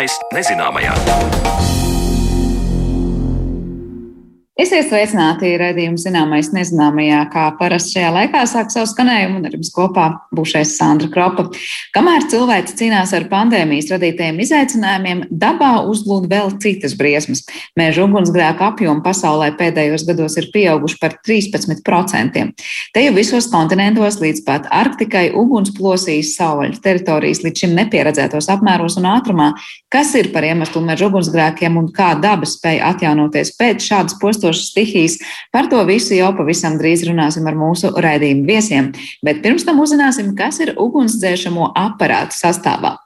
Zināmais nezināmajā. Esiet sveicināti redzējuma zināmais nezināmajā, kā parasti šajā laikā sāk savu skanējumu un ar jums kopā būšais Sandra Kropa. Kamēr cilvēks cīnās ar pandēmijas radītajiem izaicinājumiem, dabā uzlūd vēl citas briesmas. Mēžu ugunsgrēku apjomu pasaulē pēdējos gados ir pieauguši par 13%. Te jau visos kontinentos līdz pat Arktikai uguns plosīs savvaļas teritorijas līdz šim nepieredzētos apmēros un ātrumā. Kas ir par iemeslu mežu ugunsgrēkiem un kā daba spēja atjaunoties pēc šādas postos? Ilgstošas stihijas. Par to visu jau pavisam drīz runāsim ar mūsu raidījumu viesiem. Bet pirms tam uzzināsim, kas ir ugunsdzēšamo aparātu sastāvā.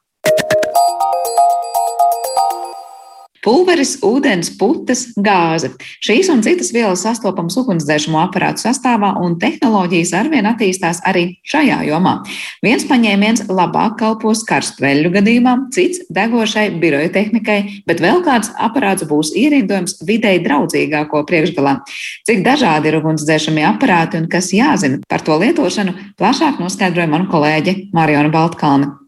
Pulveris, ūdens, putas, gāze. Šīs un citas vielas sastopamas ugunsdzēsmo aparātu sastāvā, un tehnoloģijas arvien attīstās arī šajā jomā. Viens paņēmiens labāk kalpos karstveļu gadījumā, cits degošai biroja tehnikai, bet vēl kāds aparāts būs ierindojams videi draudzīgāko priekšgalā. Cik dažādi ir ugunsdzēšamie aparāti un kas jāzina par to lietošanu, plašāk noskaidroja mana kolēģe Mariona Baltkalna.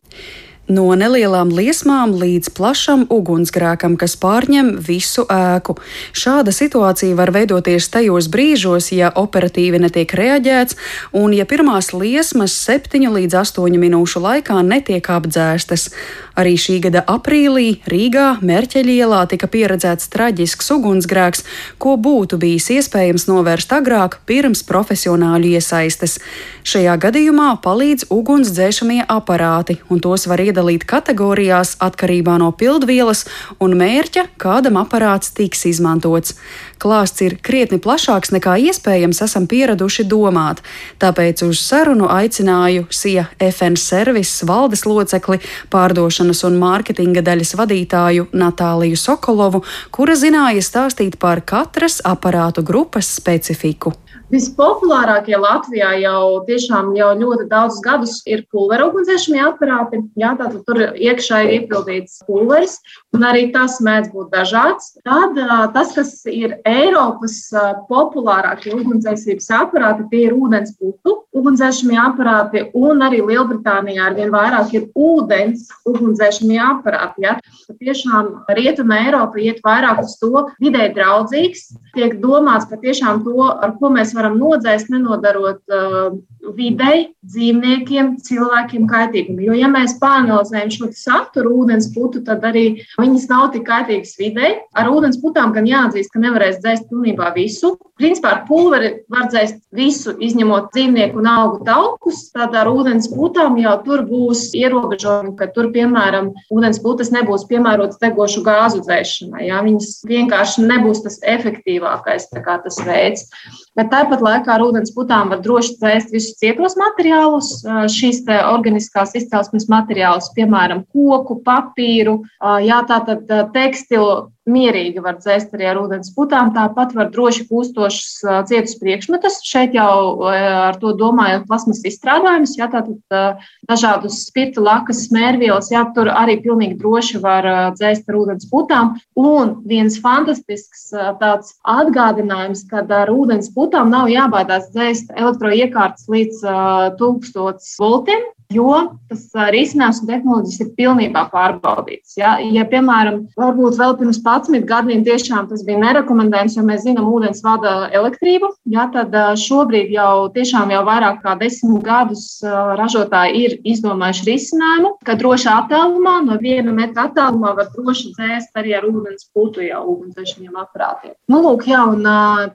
No nelielām liesmām līdz plašam ugunsgrēkam, kas pārņem visu ēku. Šāda situācija var veidoties tajos brīžos, ja operatīvi netiek reaģēts, un ja pirmās liesmas 7 līdz 8 minūšu laikā netiek apdzēstas. Arī šī gada aprīlī Rīgā Mērķeļielā tika pieredzēts traģisks ugunsgrēks, ko būtu bijis iespējams novērst agrāk, pirms profesionāļu iesaistes. Šajā gadījumā palīdz ugunsdzēšamie aparāti, un tos var iedot iedalīt kategorijās atkarībā no pildvielas un mērķa, kādam aparāts tiks izmantots. Klāsts ir krietni plašāks nekā iespējams esam pieraduši domāt, tāpēc uz sarunu aicināju SIA FN servises valdes locekli, pārdošanas un mārketinga daļas vadītāju Natāliju Sokolovu, kura zināja stāstīt par katras aparātu grupas specifiku. Vispopulārākie Latvijā jau tiešām jau ļoti daudzus gadus ir pulveru ugunsdzēsmie aparāti. Jā, tātad tur iekšā ir iepildīts pulveris, un arī tas mēdz būt dažāds. Tad tas, kas ir Eiropas populārākie ugunsdzēsības aparāti, tie ir ūdens putu ugunsdzēsmie aparāti, un arī Lielbritānijā arvien vairāk ir ūdens ugunsdzēsmie aparāti. Jā. Tiešām Rietuma Eiropa iet vairāk uz to vidē draudzīgs, tiek domāts par tiešām to, ar ko mēs varam nodzēst, nenodarot uh, videi, dzīvniekiem, cilvēkiem kaitīgumu. Jo, ja mēs pāranalizējam šo saturu ūdens putu, tad arī viņas nav tik kaitīgas videi. Ar ūdens putām gan jāatzīst, ka nevarēs dzēst pilnībā visu. Principā ar pulveri var dzēst visu, izņemot dzīvnieku un augu taukus. Tad ar ūdens putām jau tur būs ierobežojumi, ka tur, piemēram, ūdens putas nebūs piemērotas degošu gāzu dzēšanai. Jā. Viņas vienkārši nebūs tas efektīvākais tas veids. Bet tāpat laikā ar ūdens putām var droši dzēst visus cietos materiālus, šīs organiskās izcelsmes materiālus, piemēram, koku, papīru, jā, tātad tekstilu mierīgi var dzēst arī ar ūdens putām. Tāpat var droši pūstošus cietus priekšmetus. Šeit jau ar to domājot plasmas izstrādājumus, jā, tātad dažādus spirta, lakas, smērvielas, jā, tur arī pilnīgi droši var dzēst ar ūdens putām. Un viens fantastisks tāds atgādinājums, kad ar ūdens putām nav jābaidās dzēst elektroiekārtas līdz 1000 voltiem. Jo tas risinājums un tehnoloģijas ir pilnībā pārbaudīts. Ja, ja piemēram, varbūt vēl pirms 11 gadiem tiešām tas bija nerekomendējams, jo mēs zinām, ūdens vada elektrību, ja, tad šobrīd jau tiešām jau vairāk kā desmit gadus ražotāji ir izdomājuši risinājumu, ka drošā attālumā, no viena metra attālumā var droši dzēst arī ar ūdens putu jau ugunsdzēsmiem aparātiem. Nu, lūk, jā, un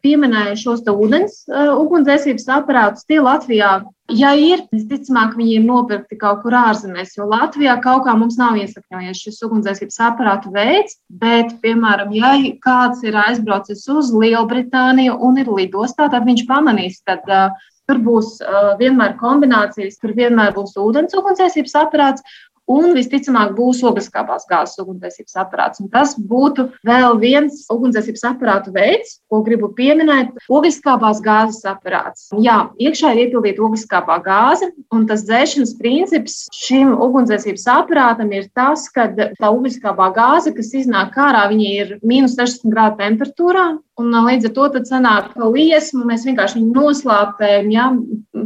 pieminēju šos ūdens ugunsdzēsības aparātus. Tie Latvijā Ja ir, visticamāk, viņi ir nopirkti kaut kur ārzemēs, jo Latvijā kaut kā mums nav iesakņojies šis ugunsdzēsības aparātu veids, bet, piemēram, ja kāds ir aizbraucis uz Lielbritāniju un ir lidostā, tad viņš pamanīs, ka uh, tur būs uh, vienmēr kombinācijas, tur vienmēr būs ūdens ugunsdzēsības aparāts, un visticamāk būs ogliskāpās gāzes ugunsdzēsības aparāts. Un tas būtu vēl viens ugunsdzēsības aparātu veids, ko gribu pieminēt - ogliskāpās gāzes aparāts. Jā, iekšā ir iepildīta ogliskāpā gāze, un tas dzēšanas princips šim ugunsdzēsības aparātam ir tas, ka tā ogliskāpā gāze, kas iznāk ārā, ir mīnus 60 grādu temperatūrā, Un līdz ar to sanāk, ka liesmu mēs vienkārši noslāpējam. Ja?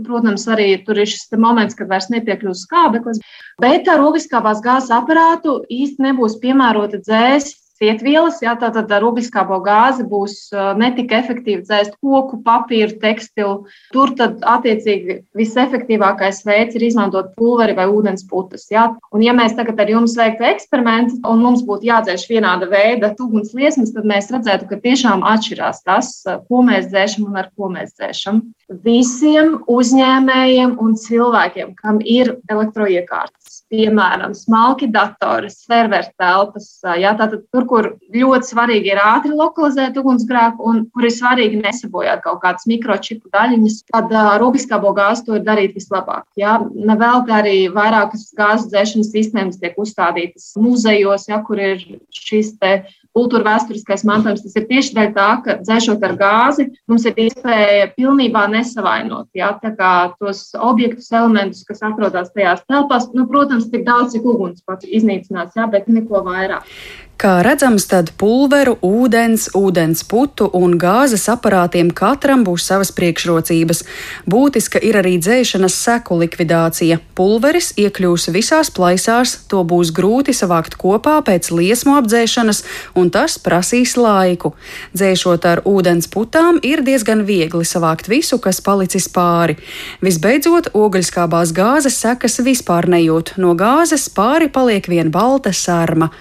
Protams, arī tur ir šis moments, kad vairs nepiekļūst skābeklis. Bet ar ogliskābās gāzes aparātu īsti nebūs piemērota dzēst cietvielas, jā, tātad ar ogliskābo gāzi būs netik efektīvi dzēst koku, papīru, tekstilu. Tur tad attiecīgi visefektīvākais veids ir izmantot pulveri vai ūdens putas. Jā. Un ja mēs tagad ar jums veiktu eksperimentu un mums būtu jādzēš vienāda veida uguns liesmas, tad mēs redzētu, ka tiešām atšķirās tas, ko mēs dzēšam un ar ko mēs dzēšam. Visiem uzņēmējiem un cilvēkiem, kam ir elektroiekārtas piemēram, smalki datori, serveru telpas. Jā, tātad tur, kur ļoti svarīgi ir ātri lokalizēt ugunsgrēku un kur ir svarīgi nesabojāt kaut kādas mikročipu daļiņas, tad ogliskābo gāzi to ir darīt vislabāk. Jā. Nevelti arī vairākas gāzes dzēšanas sistēmas tiek uzstādītas muzejos, jā, kur ir šis kultūra vēsturiskais mantojums. Tas ir tieši dēļ tā, ka dzēšot ar gāzi, mums ir iespēja pilnībā nesavainot ja, tos objektus, elementus, kas atrodas tajās telpās. Nu, protams, tik daudz, cik uguns pats iznīcinās, ja, bet neko vairāk. Kā redzams, tad pulveru, ūdens, ūdens putu un gāzes aparātiem katram būs savas priekšrocības. Būtiska ir arī dzēšanas seku likvidācija. Pulveris iekļūs visās plaisās, to būs grūti savākt kopā pēc liesmu apdzēšanas, un tas prasīs laiku. Dzēšot ar ūdens putām ir diezgan viegli savākt visu, kas palicis pāri. Visbeidzot, ogļskābās gāzes sekas vispār nejūt. No gāzes pāri paliek vien balta sarma.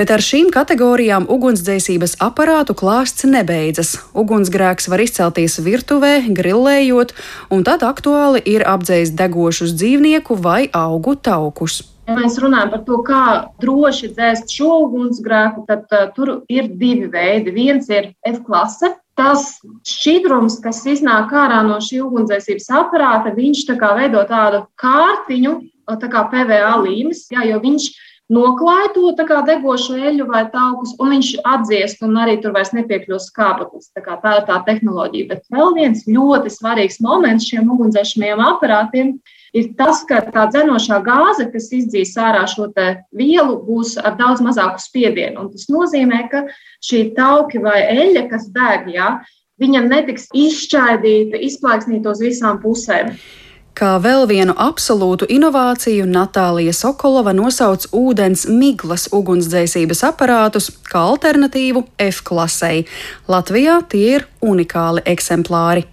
Bet ar šīm kategorijām ugunsdzēsības aparātu klāsts nebeidzas. Ugunsgrēks var izcelties virtuvē, grillējot, un tad aktuāli ir apdzēst degošus dzīvnieku vai augu taukus. Ja mēs runājam par to, kā droši dzēst šo ugunsgrēku, tad uh, tur ir divi veidi. Viens ir F klase, tas šķidrums, kas iznāk ārā no šī ugunsdzēsības aparāta, viņš tā kā veido tādu kārtiņu, tā kā PVA līmes, jā, jo viņš noklāj to degošo eļļu vai taukus, un viņš atdziest, un arī tur vairs nepiekļūst skābeklis. Tā, tā ir tā tehnoloģija. Bet vēl viens ļoti svarīgs moments šiem ugunsdzēsmajiem aparātiem ir tas, ka tā dzenošā gāze, kas izdzīs ārā šo vielu, būs ar daudz mazāku spiedienu. Un tas nozīmē, ka šī tauki vai eļļa, kas deg, ja, viņam netiks izšķaidīta, izplaiksnīta uz visām pusēm. Kā vēl vienu absolūtu inovāciju Natālija Sokolova nosauc ūdens miglas ugunsdzēsības aparātus kā alternatīvu F klasei. Latvijā tie ir unikāli eksemplāri.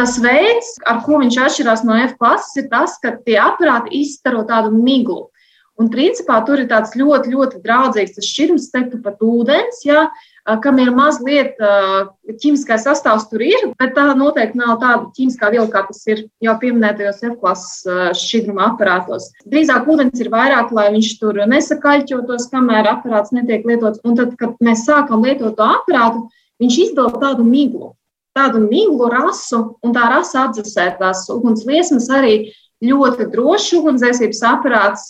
Tas veids, ar ko viņš atšķirās no F klases, ir tas, ka tie aparāti izstaro tādu miglu. Un principā tur ir tāds ļoti, ļoti draudzīgs šķirums, teiktu pat ūdens, jā, kam ir mazliet ķīmiskais sastāvs tur ir, bet tā noteikti nav tāda ķīmiskā viela, kā tas ir jau pieminētajos F-klases šķidruma aparātos. Drīzāk ūdens ir vairāk, lai viņš tur nesakaļķotos, kamēr aparāts netiek lietots. Un tad, kad mēs sākam lietot to aparātu, viņš izdod tādu miglu, tādu miglu rasu, un tā rasa atdzesē tās ugunsliesmas arī ļoti drošs ugunsdzēsības aparāts.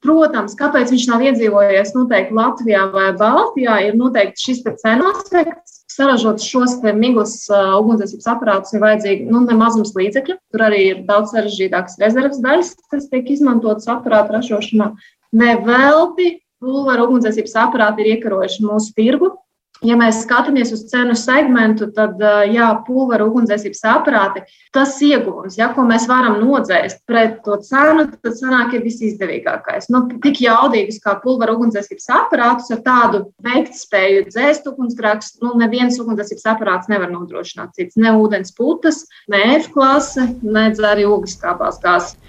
Protams, kāpēc viņš nav iedzīvojies noteikti Latvijā vai Baltijā, ir noteikti šis cenu aspekts. Saražot šos miglas uh, ugunsdzēsības aparātus ir vajadzīgi nu, nemazums līdzekļu. Tur arī ir daudz sarežģītākas rezerves daļas, kas tiek izmantotas aparātu ražošanā. Nevelti pulveru ugunsdzēsības aparāti ir iekarojuši mūsu tirgu. Ja mēs skatāmies uz cenu segmentu, tad, jā, pulveru ugunsdzēsības aparāti, tas ieguvums, ja, ko mēs varam nodzēst pret to cenu, tad sanāk ir visizdevīgākais. Nu, tik jaudīgus kā pulveru ugunsdzēsības aparātus ar tādu veiktspēju dzēst ugunsgrēkus, nu, neviens ugunsdzēsības aparāts nevar nodrošināt cits. Ne ūdens putas, ne F klase, ne arī ogliskābās gāzes.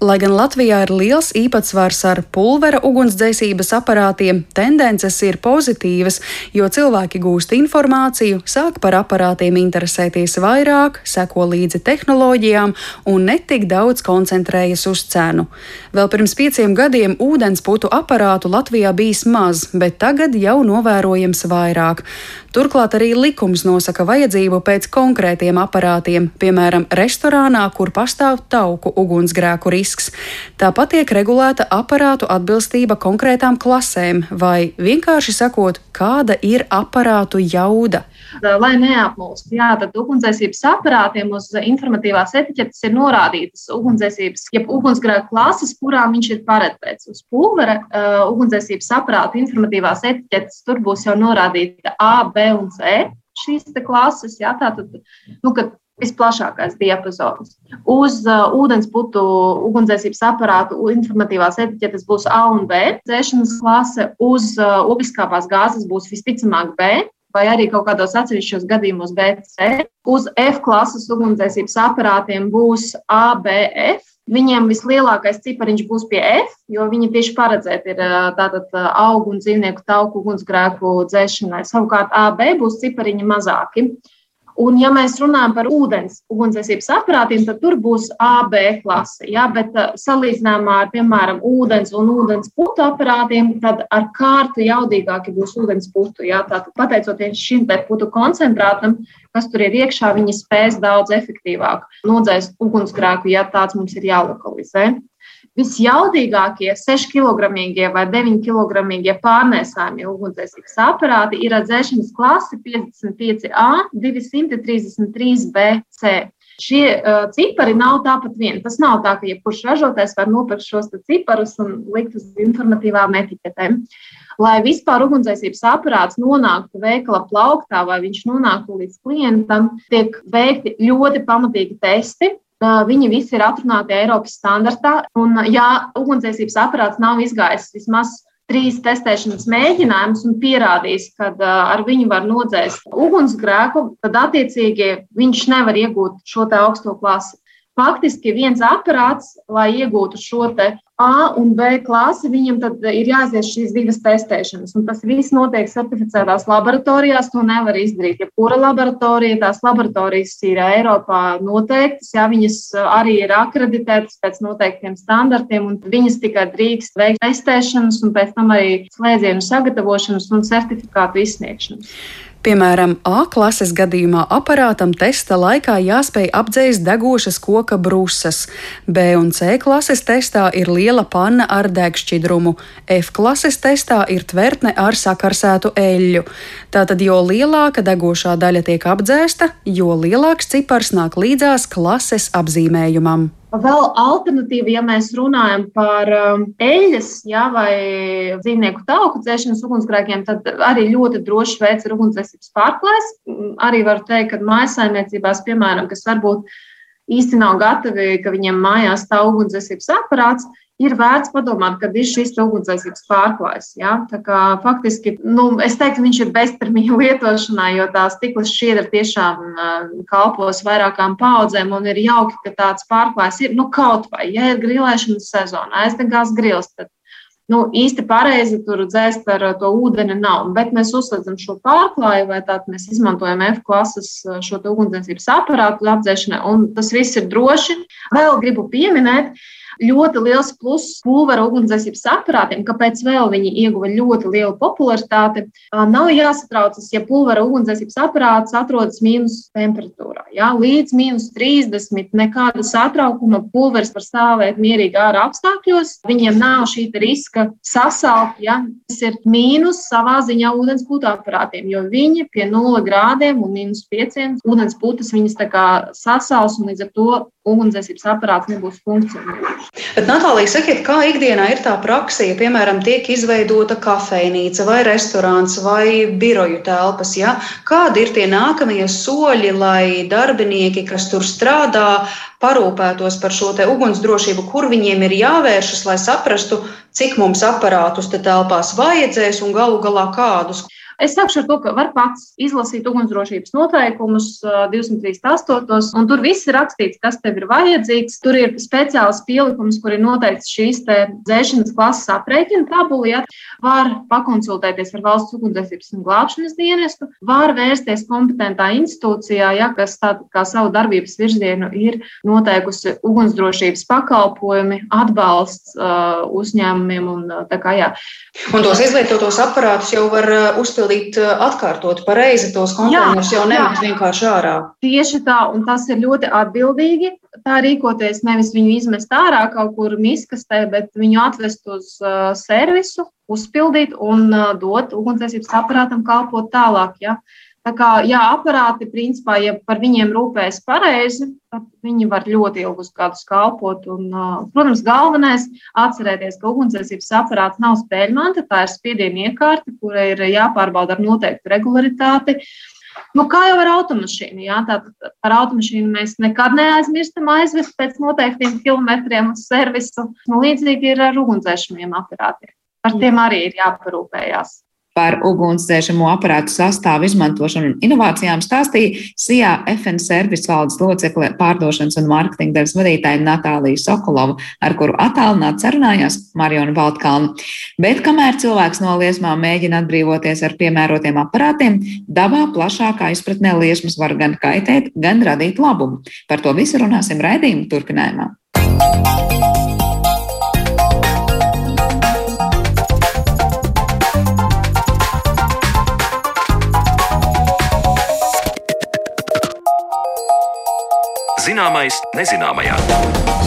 Lai gan Latvijā ir liels īpatsvars ar pulvera ugunsdzēsības aparātiem, tendences ir pozitīvas, jo cilvēki gūst informāciju, sāk par aparātiem interesēties vairāk, seko līdzi tehnoloģijām un netik daudz koncentrējas uz cenu. Vēl pirms pieciem gadiem ūdensputu aparātu Latvijā bijis maz, bet tagad jau novērojams vairāk. Turklāt arī likums nosaka vajadzību pēc konkrētiem aparātiem, piemēram, restorānā, kur pastāv tauku ugunsgrēku risks. Tāpat tiek regulēta aparātu atbilstība konkrētām klasēm, vai vienkārši sakot, kāda ir aparātu jauda. Lai neapmulst, jā, tad ugunsdzēsības aparātiem uz informatīvās etiķetes ir norādītas ugunsdzēsības, jeb ugunsgrēku klases, kurām viņš ir paredzēts. Uz pulvera uh, ugunsdzēsības aparātu informatīvās etiķetes tur būs jau norādīta A, B un C šīs klases. Jā, tātad, nu, visplašākais diapazons. Uz uh, ūdensputu ugunsdzēsības aparātu informatīvās etiķetes būs A un B dzēšanas klase, uz uh, ogliskāpās gāzes būs visticamāk B. Vai arī kaut kādos atsevišķos gadījumos BC. Uz F klases ugunsdzēsības aparātiem būs ABF. Viņiem vislielākais cipariņš būs pie F, jo viņi tieši paredzēti ir tātad augu un dzīvnieku tauku ugunsgrēku dzēšanai. Savukārt AB būs cipariņi mazāki. Un, ja mēs runājam par ūdens ugunsdzēsības aparātiem, tad tur būs AB klase. Ja? Bet uh, salīdzinājumā ar, piemēram, ūdens un ūdens putu aparātiem, tad ar kārtu jaudīgāki būs ūdens putu. Ja? Tātad, pateicoties šim putu koncentrātam, kas tur ir iekšā, viņi spēs daudz efektīvāk nodzēst ugunsgrēku, ja tāds mums ir jālokalizē. Visjaudīgākie 6 kg vai 9 kg pārnēsājumie ugunsdzēsības aparāti ir dzēšanas klase 55A 233BC. Šie uh, cipari nav tāpat vien. Tas nav tā, ka jebkurš ražotājs var nopirkt šos ciparus un likt uz informatīvām etiķetēm. Lai vispār ugunsdzēsības aparāts nonāktu veikala plauktā vai viņš nonāktu līdz klientam, tiek veikti ļoti pamatīgi testi, Viņi visi ir atrunāti Eiropas standartā. Un, ja ugunsdzēsības aparāts nav izgājis vismaz trīs testēšanas mēģinājumus un pierādījis, ka ar viņu var nodzēst ugunsgrēku, tad attiecīgi viņš nevar iegūt šo augsto klasi. Faktiski viens aparāts, lai iegūtu šo A un B klasi, viņam tad ir jāiziet šīs divas testēšanas. Un tas viss notiek certificētās laboratorijās. To nevar izdarīt. Ja kura laboratorija, tās laboratorijas ir Eiropā noteiktas, ja viņas arī ir akreditētas pēc noteiktiem standartiem, un viņas tikai drīkst veikt testēšanas un pēc tam arī slēdzienu sagatavošanas un certifikātu izsniegšanas. Piemēram, A klases gadījumā aparātam testa laikā jāspēj apdzēst degošas koka brūces, B un C klases testā ir liela panna ar degšķidrumu, F klases testā ir tvertne ar sakarsētu eļļu. Tātad, jo lielāka degošā daļa tiek apdzēsta, jo lielāks cipars nāk līdzās klases apzīmējumam. Vēl alternatīva, ja mēs runājam par um, eļļas ja, vai dzīvnieku tauku dzēšanas ugunsgrēkiem, tad arī ļoti droši veids ir ugunsdzēsības pārklājs. Arī var teikt, ka mājasaimniecībās, piemēram, kas varbūt īsti nav gatavi, ka viņiem mājās stāv ugunsdzēsības aparāts, ir vērts padomāt, kad ir šis ugunsdzēsības pārklājs. Ja? Kā, faktiski, nu, es teiktu, viņš ir beztermiņa lietošanā, jo tā stikla šķiedra tiešām kalpos vairākām paudzēm, un ir jauki, ka tāds pārklājs ir nu, kaut vai, ja ir grilēšanas sezona, aizdegās grils. Tad, nu, īsti pareizi tur dzēst ar to ūdeni nav. Bet mēs uzsveram šo pārklāju, vai tādu mēs izmantojam F klases šo ugunsdzēsības aparātu apdzēšanai, un tas viss ir droši. Vēl gribu pieminēt, ļoti liels pluss pulvera ugunsdzēsības aparātiem, kāpēc vēl viņi ieguva ļoti lielu popularitāti. Nav jāsatraucas, ja pulvera ugunsdzēsības aparāts atrodas mīnus temperatūrā. Jā, līdz mīnus 30 nekāda satraukuma pulveris var stāvēt mierīgi ārā apstākļos. Viņiem nav šī riska sasalt, ja tas ir mīnus savā ziņā ūdens putu aparātiem, jo viņi pie 0 grādiem un mīnus 5 ūdens putas viņas sasals un līdz ar to ugunsdzēsības aparāts nebūs funkcionējošs. Bet, Natālija, sakiet, kā ikdienā ir tā praksa, ja, piemēram, tiek izveidota kafejnīca vai restorāns vai biroju telpas? Ja? Kādi ir tie nākamie soļi, lai darbinieki, kas tur strādā, parūpētos par šo ugunsdrošību, kur viņiem ir jāvēršas, lai saprastu, cik mums aparātus te telpās vajadzēs un galu galā kādus? Es sākšu ar to, ka var pats izlasīt ugunsdrošības noteikumus 238. un tur viss ir rakstīts, kas tev ir vajadzīgs. Tur ir speciāls pielikums, kur ir noteikts šīs dzēšanas klases aprēķina tabula. Ja. Var pakonsultēties ar valsts ugunsdzēsības un glābšanas dienestu, var vērsties kompetentā institūcijā, ja, kas tātad kā savu darbības virzienu ir noteikusi ugunsdrošības pakalpojumi, atbalsts uh, uzņēmumiem. Un, tā kā, jā. un tos izlietotos aparātus jau var uzpildīt izdalīt eh, atkārtot pareizi tos konteinerus, jau nevis vienkārši ārā. Tieši tā, un tas ir ļoti atbildīgi. Tā rīkoties nevis viņu izmest ārā kaut kur miskastē, bet viņu atvest uz uh, servisu, uzpildīt un uh, dot ugunsdzēsības aparātam kalpot tālāk. Ja? Tā kā jā, aparāti, principā, ja par viņiem rūpējas pareizi, tad viņi var ļoti ilgus gadus kalpot. Un, protams, galvenais ir atcerēties, ka ugunsdzēsības aparāts nav spēļmanta, tā ir spiediena iekārta, kura ir jāpārbauda ar noteiktu regularitāti. Nu, kā jau ar automašīnu? Jā, tātad par automašīnu mēs nekad neaizmirstam aizvest pēc noteiktiem kilometriem uz servisu. Nu, līdzīgi ir ar ugunsdzēsmiem aparātiem. Par tiem arī ir jāparūpējās. Par ugunsdzēšamo aparātu sastāvu izmantošanu un inovācijām stāstīja SIA FN servis valdes locekle pārdošanas un mārketinga daļas vadītāja Natālija Sokolova, ar kuru attālināti sarunājās Mariona Baltkalna. Bet kamēr cilvēks no liesmām mēģina atbrīvoties ar piemērotiem aparātiem, dabā plašākā izpratnē liesmas var gan kaitēt, gan radīt labumu. Par to visu runāsim raidījuma turpinājumā. Zināmais nezināmajā.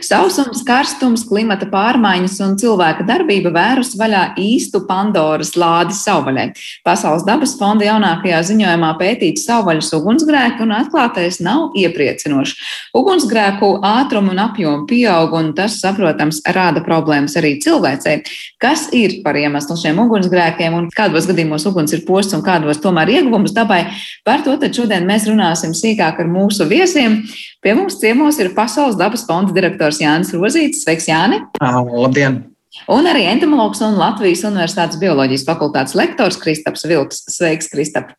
Sausums, karstums, klimata pārmaiņas un cilvēka darbība vērus vaļā īstu Pandoras lādi savvaļai. Pasaules dabas fonda jaunākajā ziņojumā pētīts savvaļas ugunsgrēki un atklātais nav iepriecinošs. Ugunsgrēku ātrumu un apjomu pieaug, un tas, saprotams, rāda problēmas arī cilvēcei. Kas ir par iemeslu šiem ugunsgrēkiem un kādos gadījumos uguns ir posts un kādos tomēr ieguvums dabai? Par to tad šodien mēs runāsim sīkāk ar mūsu viesiem. Pie mums ciemos ir Pasaules dabas fonda direktors Jānis Rozīts. Sveiks, Jāni! Labdien! Un arī entomologs un Latvijas Universitātes bioloģijas fakultātes lektors Kristaps Vilks. Sveiks, Kristap!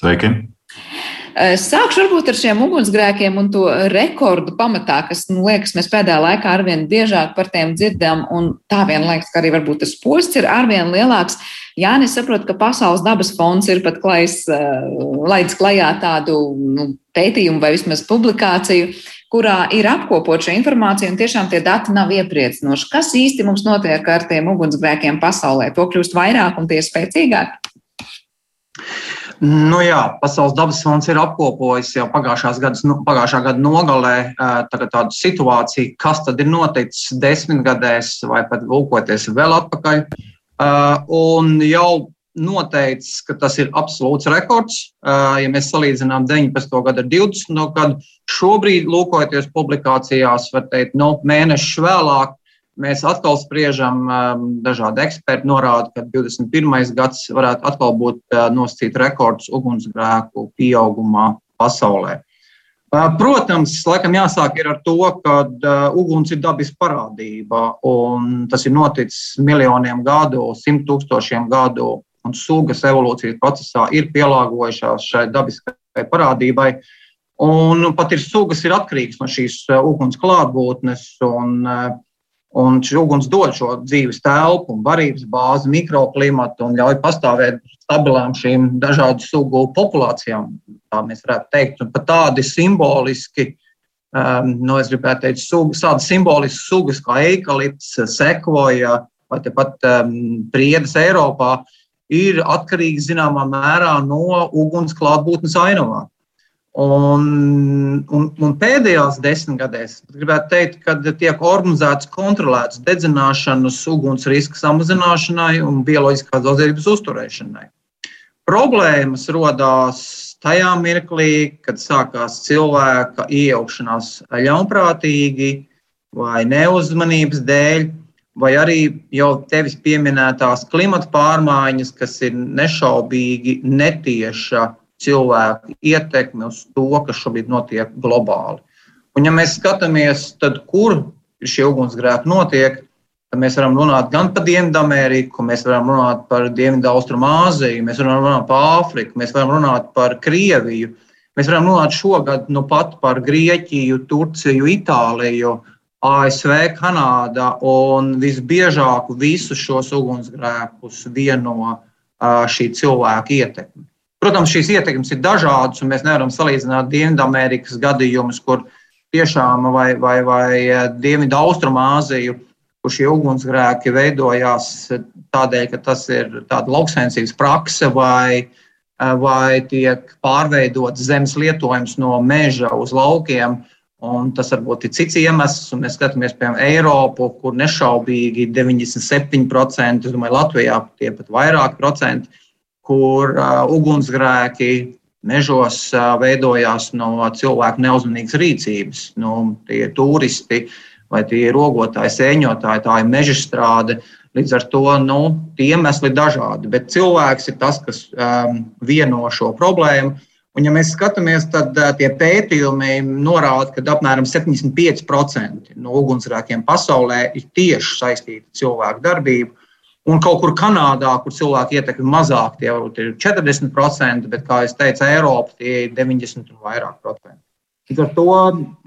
Sveiki! Sākšu varbūt ar šiem ugunsgrēkiem un to rekordu pamatā, kas, nu, liekas, mēs pēdējā laikā arvien biežāk par tiem dzirdam, un tā vien liekas, ka arī varbūt tas posts ir arvien lielāks. Jā, es saprotu, ka Pasaules dabas fonds ir pat klais, laidz klajā tādu nu, pētījumu vai vismaz publikāciju, kurā ir apkopot šo informāciju, un tiešām tie dati nav iepriecinoši. Kas īsti mums notiek ar tiem ugunsgrēkiem pasaulē? To kļūst vairāk un tie spēcīgāk? Nu jā, Pasaules dabas fonds ir apkopojis jau gadas, nu, pagājušā gada nogalē tādu situāciju, kas tad ir noticis desmitgadēs vai pat lūkoties vēl atpakaļ. Un jau noteicis, ka tas ir absolūts rekords. Ja mēs salīdzinām 19. gadu ar 20. gadu, šobrīd, lūkojoties publikācijās, var teikt, no nu, mēneša vēlāk, Mēs atkal spriežam, um, dažādi eksperti norāda, ka 21. gads varētu atkal būt uh, nosacīt rekords ugunsgrēku pieaugumā pasaulē. Uh, protams, laikam jāsāk ar to, ka uh, uguns ir dabiska parādība, un tas ir noticis miljoniem gadu, simt tūkstošiem gadu, un sugas evolūcijas procesā ir pielāgojušās šai dabiskai parādībai. Un pat ir sugas ir atkarīgas no šīs uguns klātbūtnes, un uh, Un šis uguns dod šo dzīves telpu, barības bāzi, mikroklimatu un ļauj pastāvēt stabilām šīm dažādu sugu populācijām. Tā mēs varētu teikt, un pat tādi simboliski, um, nu, es gribētu teikt, tādas simboliskas sugas kā eikalipts, sekvoja vai pat um, priedes Eiropā ir atkarīgas zināmā mērā no uguns klātbūtnes ainavā. Un, un, un pēdējās desmitgadēs gribētu teikt, ka tiek organizēts kontrolēts dedzināšanas, uguns riska samazināšanai un bioloģiskās daudzveidības uzturēšanai. Problēmas radās tajā mirklī, kad sākās cilvēka iejaukšanās ļaunprātīgi vai neuzmanības dēļ, vai arī jau tevis pieminētās klimata pārmaiņas, kas ir nešaubīgi netieša cilvēku ietekmi uz to, kas šobrīd notiek globāli. Un, ja mēs skatāmies, tad kur šie ugunsgrēki notiek, tad mēs varam runāt gan par Dienvidameriku, mēs varam runāt par Dienvidu-Austrumāziju, mēs varam runāt par Āfriku, mēs varam runāt par Krieviju. Mēs varam runāt šogad nu pat par Grieķiju, Turciju, Itāliju, ASV, Kanādu un visbiežāk visus šos ugunsgrēkus vieno šī cilvēka ietekme. Protams, šīs ietekmes ir dažādas, un mēs nevaram salīdzināt Dienvidamerikas gadījumus, kur tiešām vai, vai, vai Dienvidu Austrumāziju, kur šie ugunsgrēki veidojās tādēļ, ka tas ir tāda lauksainicības prakse vai, vai tiek pārveidots zemes lietojums no meža uz laukiem. Un tas varbūt ir cits iemesls, un mēs skatāmies, piemēram, Eiropu, kur nešaubīgi 97%, es domāju, Latvijā tie pat vairāk procenti kur uh, ugunsgrēki mežos uh, veidojās no cilvēku neuzmanīgas rīcības. Nu, tie ir turisti vai tie ir ogotāji, sēņotāji, tā ir meža strāde. Līdz ar to nu, iemesli ir dažādi, bet cilvēks ir tas, kas um, vieno šo problēmu. Un, ja mēs skatāmies, tad tie pētījumi norāda, ka apmēram 75% no ugunsgrēkiem pasaulē ir tieši saistīti ar cilvēku darbību. Un kaut kur Kanādā, kur cilvēku ietekme ir mazāk, tie varbūt ir 40%, bet, kā jau teicu, Eiropā tie ir 90 un vairāk procenti. Līdz ar to,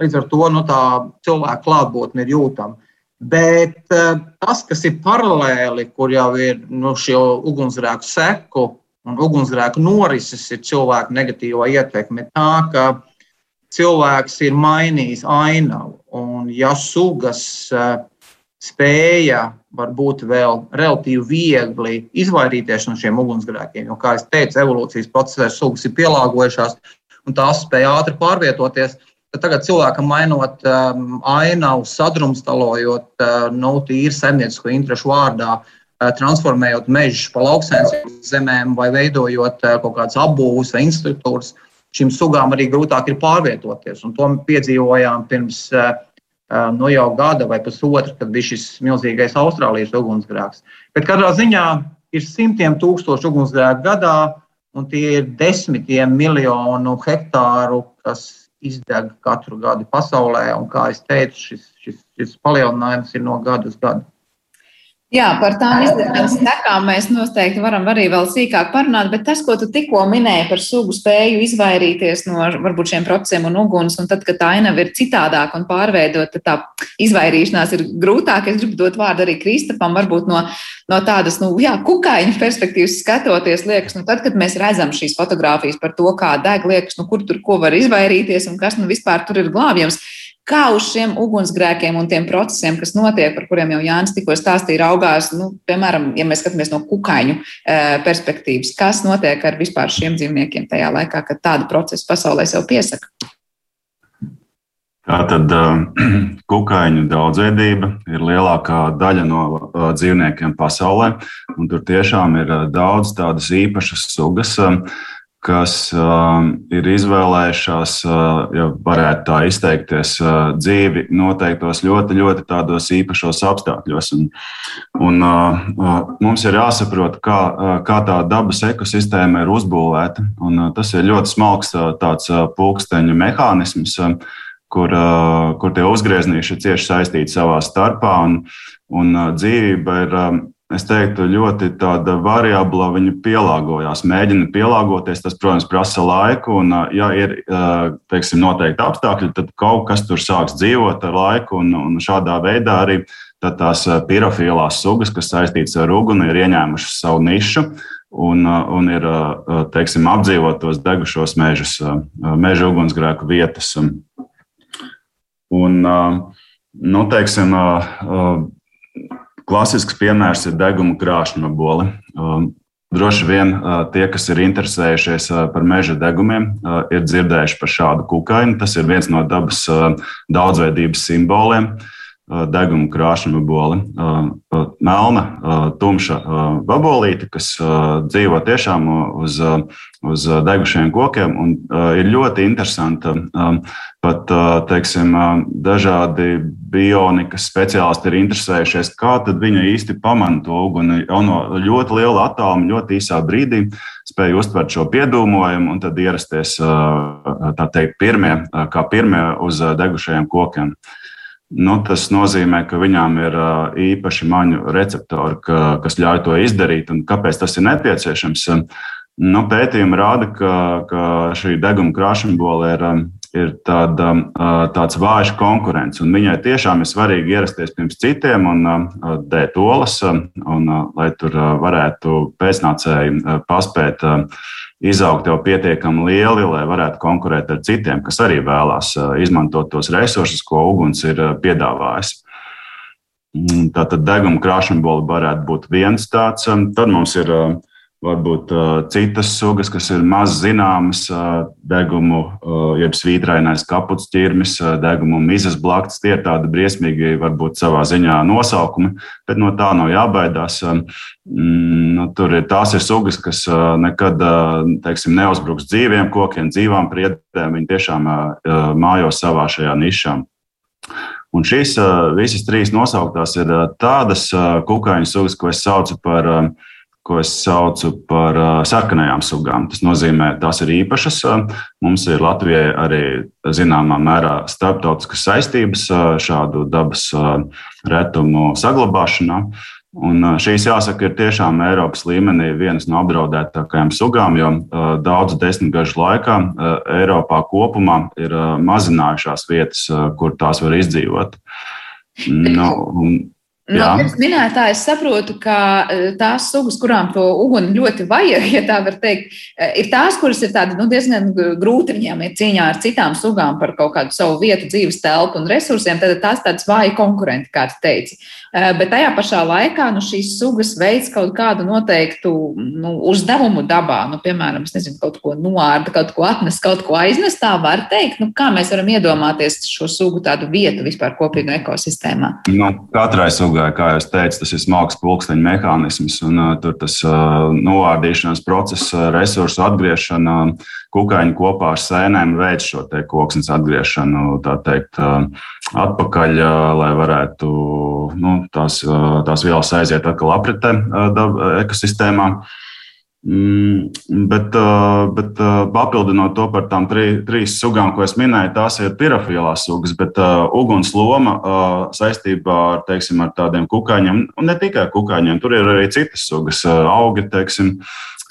līdz ar to nu, tā cilvēka klātbūtne ir jūtama. Bet tas, kas ir paralēli, kur jau ir nu, šie ugunsgrēku seku un ugunsgrēku norises, ir cilvēku negatīvā ietekme, tā ka cilvēks ir mainījis ainavu. Un, ja sugas uh, spēja varbūt vēl relatīvi viegli izvairīties no šiem ugunsgrēkiem, jo, kā jau teicu, evolūcijas procesā sugas ir pielāgojušās un tās spēja ātri pārvietoties. Tagad cilvēkam mainot um, ainavu, sadrumstalojot uh, nu, tīri saimniecisko interesu vārdā, uh, transformējot mežus pa lauksainicības zemēm vai veidojot uh, kaut kādas apbūves vai instruktūras, šīm sugām arī grūtāk ir pārvietoties. Un to piedzīvojām pirms uh, nu, jau gada vai pusotra, kad bija šis milzīgais Austrālijas ugunsgrēks. Bet katrā ziņā ir simtiem tūkstošu ugunsgrēku gadā, un tie ir desmitiem miljonu hektāru, kas izdeg katru gadu pasaulē. Un, kā jau teicu, šis, šis, šis palielinājums ir no gada uz gadu. Jā, par tām izdevības sekām mēs noteikti varam arī vēl sīkāk parunāt, bet tas, ko tu tikko minēji par sugu spēju izvairīties no varbūt šiem procesiem un uguns, un tad, kad tā ainava ir citādāka un pārveidota, tad tā izvairīšanās ir grūtāka. Es gribu dot vārdu arī Kristapam, varbūt no, no tādas, nu, jā, kukaiņu perspektīvas skatoties, liekas, nu, tad, kad mēs redzam šīs fotogrāfijas par to, kā deg, liekas, nu, kur tur ko var izvairīties un kas nu vispār tur ir glābjams kā uz šiem ugunsgrēkiem un tiem procesiem, kas notiek, par kuriem jau Jānis tikko stāstīja, raugās, nu, piemēram, ja mēs skatāmies no kukaiņu e, perspektīvas, kas notiek ar vispār šiem dzīvniekiem tajā laikā, kad tādu procesu pasaulē sev piesaka? Tātad kukaiņu daudzveidība ir lielākā daļa no dzīvniekiem pasaulē, un tur tiešām ir daudz tādas īpašas sugas kas uh, ir izvēlējušās, uh, ja varētu tā izteikties, uh, dzīvi noteiktos ļoti, ļoti tādos īpašos apstākļos. Un, un, uh, uh, mums ir jāsaprot, kā, uh, kā tā dabas ekosistēma ir uzbūvēta. Un, uh, tas ir ļoti smalks uh, tāds uh, pulksteņu mehānisms. Uh, kur, uh, kur tie uzgrieznīši ir cieši saistīti savā starpā, un, un uh, dzīvība ir um, es teiktu, ļoti tāda variabla. Viņa pielāgojās, mēģina pielāgoties. Tas, protams, prasa laiku. Un, ja ir teiksim, noteikti apstākļi, tad kaut kas tur sāks dzīvot ar laiku. Un, un šādā veidā arī tās pirofilās sugas, kas saistītas ar uguni, ir ieņēmušas savu nišu. Un, un ir teiksim, apdzīvotos degušos mežus, meža ugunsgrēku vietas. Un, nu, teiksim, Klasisks piemērs ir deguna krāšņa boli. Um, droši vien uh, tie, kas ir interesējušies uh, par meža degumiem, uh, ir dzirdējuši par šādu kukaini. Tas ir viens no dabas daudzveidības simboliem. Deguna krāšņa boli. Melna, tumša vabolīte, kas dzīvo tiešām uz, uz degušiem kokiem. Un ir ļoti interesanta pat teiksim, dažādi bionikas speciālisti ir interesējušies, kā viņi īsti pamana to uguni. Jau no ļoti liela attāluma, ļoti īsā brīdī spēja uztvert šo piedūmojumu un tad ierasties teikt, pirmie, kā pirmie uz degušajiem kokiem. Nu, tas nozīmē, ka viņām ir īpaši maņu receptori, ka, kas ļauj to izdarīt. Kāpēc tas ir nepieciešams? Nu, pētījumi rāda, ka, ka šī deguna krāšņbola ir ir tāda, tāds vājš konkurence. Viņai tiešām ir svarīgi ierasties pirms citiem un dēt olas, un, lai tur varētu pēcnācēji paspēt izaugt jau pietiekami lieli, lai varētu konkurēt ar citiem, kas arī vēlās izmantot tos resursus, ko uguns ir piedāvājis. Tātad deguna krāšņbola varētu būt viens tāds. Tad mums ir uh, varbūt uh, citas sugas, kas ir maz zināmas, uh, degumu, uh, jeb svītrainais kaputs ķirmis, uh, degumu mizas blakts. Tie ir tādi briesmīgi, varbūt savā ziņā nosaukumi, bet no tā nav jābaidās. Uh, mm, nu, tur ir tās ir sugas, kas uh, nekad uh, teiksim, neuzbruks dzīviem kokiem, dzīvām priedēm. Viņi tiešām uh, mājo savā šajā nišā. Un šīs visas trīs nosauktās ir tādas kukaiņu sugas, ko es saucu par ko es saucu par sarkanajām sugām. Tas nozīmē, tās ir īpašas. Mums ir Latvijai arī zināmā mērā starptautiskas saistības šādu dabas retumu saglabāšanā. Un šīs, jāsaka, ir tiešām Eiropas līmenī vienas no apdraudētākajām sugām, jo daudzu desmitgažu laikā Eiropā kopumā ir mazinājušās vietas, kur tās var izdzīvot. Nu, un, No pirms minētā es saprotu, ka e, tās sugas, kurām to uguni ļoti vajag, ja tā var teikt, e, ir tās, kuras ir tādi, nu, diezgan grūti viņām ir cīņā ar citām sugām par kaut kādu savu vietu, dzīves telpu un resursiem. Tad tās tādas vāji konkurenti, kā tu teici. Eh, bet tajā pašā laikā nu, šīs sugas veids kaut kādu noteiktu nu, uzdevumu dabā. Nu, piemēram, nezinu, kaut ko noārda, kaut ko atnes, kaut ko aiznes. Tā var teikt, nu, kā mēs varam iedomāties šo sugu tādu vietu vispār kopīgā ekosistēmā. Nu, katrai sugai, kā jau teicu, tas ir smags pulksteņa mehānisms, un uh, tur tas uh, noārdīšanās process, uh, resursu atgriešana. Kukaiņi kopā ar sēnēm veids šo koksnes atgriešanu teikt, atpakaļ, lai varētu nu, tās, tās vielas aiziet atkal apritē ekosistēmā. Mm, bet, bet papildinot to par tām trī, trīs sugām, ko es minēju, tās ir pirofilās sugas, bet uh, uguns loma uh, saistībā ar, teiksim, ar tādiem kukaiņiem, un ne tikai kukaiņiem, tur ir arī citas sugas, augi, teiksim,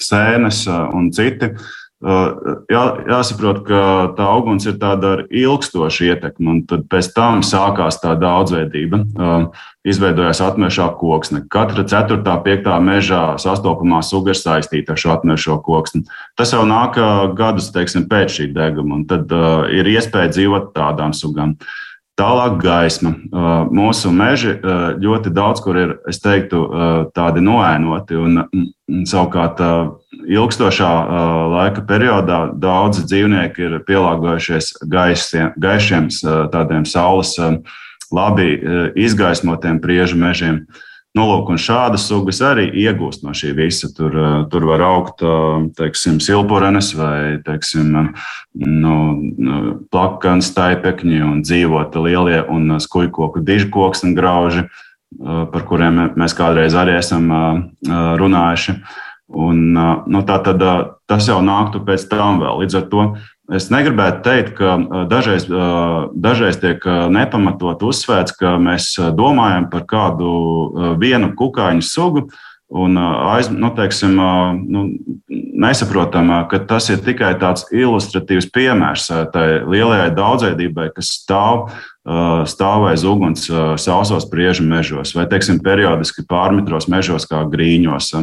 sēnes un citi. Uh, Jā, jāsaprot, ka tā uguns ir tāda ar ilgstošu ietekmi, un tad pēc tam sākās tā daudzveidība. Izveidojās atmešā koksne. Katra ceturtā, piektā mežā sastopamā suga ir saistīta ar šo atmešo koksni. Tas jau nāk gadus teiksim, pēc šī deguma, un tad uh, ir iespēja dzīvot tādām sugām. Tālāk gaisma. Mūsu meži ļoti daudz kur ir, es teiktu, tādi noēnoti. Un, savukārt, ilgstošā laika periodā daudzi dzīvnieki ir pielāgojušies gaisiem, gaišiem, tādiem saules labi izgaismotiem priežu mežiem. Nu, lūk, un šādas sugas arī iegūst no šī visa. Tur, tur var augt teiksim, silpurenes vai teiksim, nu, nu, plakans, taipekņi un dzīvot lielie un skujkoku dižkoks un grauži, par kuriem mēs kādreiz arī esam runājuši. Un, nu, tā tad tas jau nāktu pēc tam vēl. Līdz ar to es negribētu teikt, ka dažreiz, dažreiz tiek nepamatot uzsvērts, ka mēs domājam par kādu vienu kukaiņu sugu. Un aiz, nu, teiksim, nu, nesaprotam, ka tas ir tikai tāds ilustratīvs piemērs tai lielajai daudzveidībai, kas stāv, stāv aiz uguns sausos priežu mežos vai, teiksim, periodiski pārmitros mežos kā grīņos.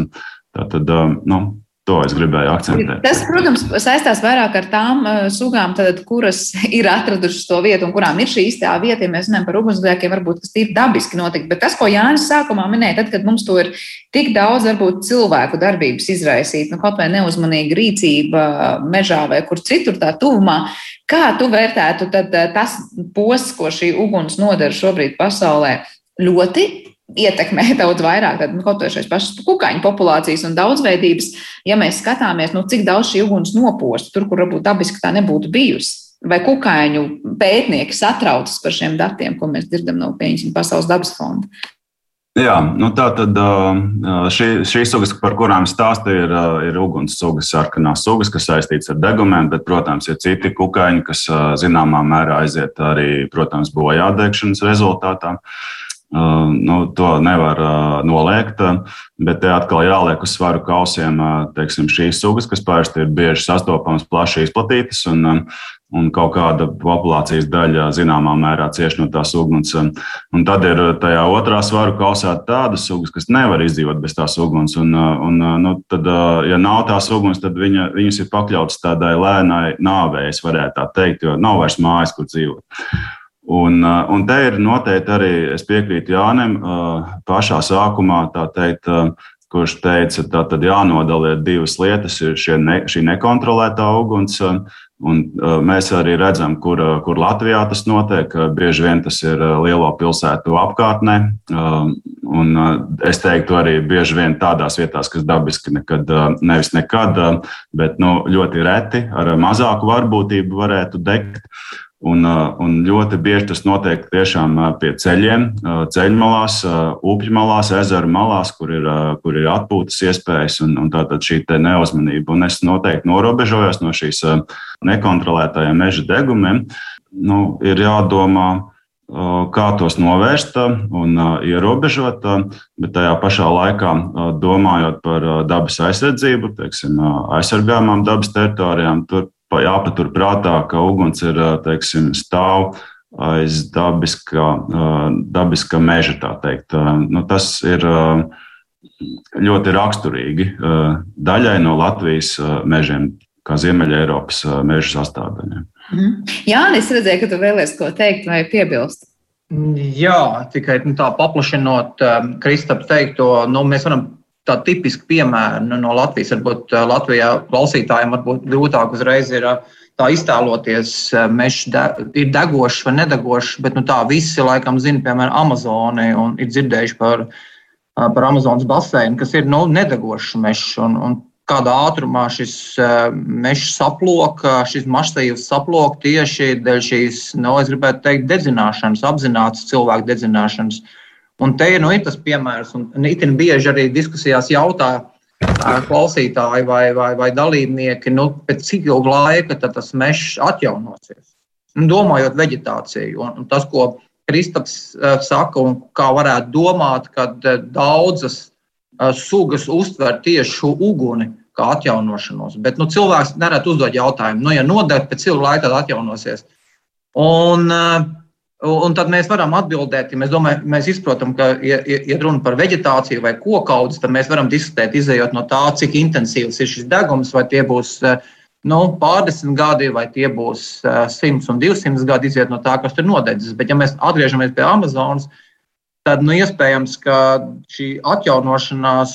Tātad, nu, To es gribēju akcentēt. Tas, protams, saistās vairāk ar tām sugām, tad, kuras ir atradušas to vietu un kurām ir šī īstā vieta. Ja mēs runājam par ugunsgrēkiem, varbūt tas ir dabiski notikt. Bet tas, ko Jānis sākumā minēja, tad, kad mums to ir tik daudz, varbūt cilvēku darbības izraisīt, nu, kaut vai neuzmanīga rīcība mežā vai kur citur tā tuvumā, kā tu vērtētu tad, tas posms, ko šī uguns nodara šobrīd pasaulē? Ļoti ietekmē daudz vairāk, tad nu, kaut vai šīs pašas kukaiņu populācijas un daudzveidības, ja mēs skatāmies, nu, cik daudz šī uguns noposta tur, kur varbūt dabiski tā nebūtu bijusi. Vai kukaiņu pētnieki satraucas par šiem datiem, ko mēs dzirdam no pieņemsim Pasaules dabas fonda? Jā, nu tā tad šī, šīs sugas, par kurām stāstīju, ir, ir uguns sugas, sarkanās sugas, kas saistītas ar degumiem, bet, protams, ir citi kukaiņi, kas zināmā mērā aiziet arī, protams, bojādegšanas rezultātā. Uh, Nu, to nevar noliegt, bet te atkal jāliek uz svaru kausiem teiksim, šīs sugas, kas parasti ir bieži sastopamas, plaši izplatītas. Un, un kaut kāda populācijas daļa zināmā mērā cieši no tās uguns. Un tad ir tajā otrā svaru kausā tādas sugas, kas nevar izdzīvot bez tās uguns. Un, un, nu, tad, ja nav tās uguns, tad viņa, viņas ir pakļautas tādai lēnai nāvei, es varētu tā teikt, jo nav vairs mājas, kur dzīvot. Un, uh, un te ir noteikti arī, es piekrītu Jānim, uh, pašā sākumā, teikt, uh, kurš teica, ka tad jānodala divas lietas, ir ne, šī nekontrolētā uguns. Un mēs arī redzam, kur, kur Latvijā tas notiek. Bieži vien tas ir lielo pilsētu apkārtnē. Un es teiktu, arī bieži vien tādās vietās, kas dabiski nekad, nevis nekad, bet nu, ļoti reti ar mazāku varbūtību varētu degt. Un, un ļoti bieži tas notiek tiešām pie ceļiem, ceļmalās, upju malās, ezeru malās, kur ir, kur ir atpūtas iespējas un, un tātad šī neuzmanība. Un es noteikti norobežojos no šīs nekontrolētajiem meža degumiem. Nu, ir jādomā, kā tos novērst un ierobežot, bet tajā pašā laikā domājot par dabas aizsardzību, teiksim, aizsargājumām dabas teritorijām, tur jāpatur prātā, ka uguns ir teiksim, stāv aiz dabiskā, dabiskā meža. Nu, tas ir ļoti raksturīgi daļai no Latvijas mežiem, kā Ziemeļa Eiropas meža sastāvdaļai. Mhm. Jā, es redzēju, ka tu vēlies ko teikt vai piebilst. Jā, tikai nu, tā paplašinot um, Kristapam teikto, nu, mēs varam tā tipiski piemēri nu, no Latvijas. Varbūt Latvijā klausītājiem varbūt grūtāk uzreiz ir tā iztēloties, mežs de, ir degošs vai nedegošs, bet nu, tā visi laikam zina, piemēram, Amazoni un ir dzirdējuši par, par Amazonas baseinu, kas ir nu, nedegošs mežs. Un, un kādā ātrumā šis mežs saplok, šis mašsavs saplok tieši dēļ šīs, nu, es gribētu teikt, dedzināšanas, apzināts cilvēku dedzināšanas. Uh, Un te nu, ir tas piemērs, un itin bieži arī diskusijās jautā klausītāji vai, vai, vai dalībnieki, nu, pēc cik ilga laika tas mežs atjaunosies. Un domājot vegetāciju, un, un tas, ko Kristaps saka, un kā varētu domāt, kad daudzas sugas uztver tieši šo uguni kā atjaunošanos. Bet nu, cilvēks nereti uzdod jautājumu, nu, ja nodegt, pēc cik laika tad atjaunosies. Un, uh, Un tad mēs varam atbildēt, ja mēs, domājam, mēs izprotam, ka, ja, ja runa par vegetāciju vai kokaudzes, tad mēs varam diskutēt, izējot no tā, cik intensīvs ir šis degums, vai tie būs nu, pārdesmit gadi, vai tie būs simts un divsimt gadi, izējot no tā, kas tur nodedzis. Bet, ja mēs atgriežamies pie Amazonas, tad nu, iespējams, ka šī atjaunošanās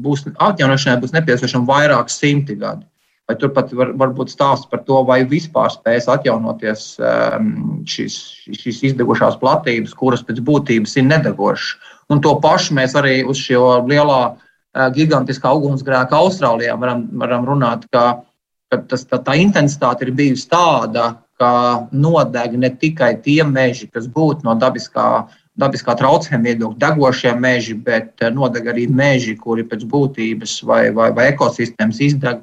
būs, atjaunošanai būs nepieciešama vairāk simti gadi. Vai turpat var, var būt stāsts par to, vai vispār spēs atjaunoties um, šīs, šīs izdegušās platības, kuras pēc būtības ir nedegošas. Un to pašu mēs arī uz šo lielā, uh, gigantiskā ugunsgrēka Austrālijā varam, varam runāt, ka, ka tas, tā, tā intensitāte ir bijusi tāda, ka nodeg ne tikai tie meži, kas būtu no dabiskā dabiskā traucējuma viedokļa degošie meži, bet uh, nodeg arī meži, kuri pēc būtības vai, vai, vai ekosistēmas izdeg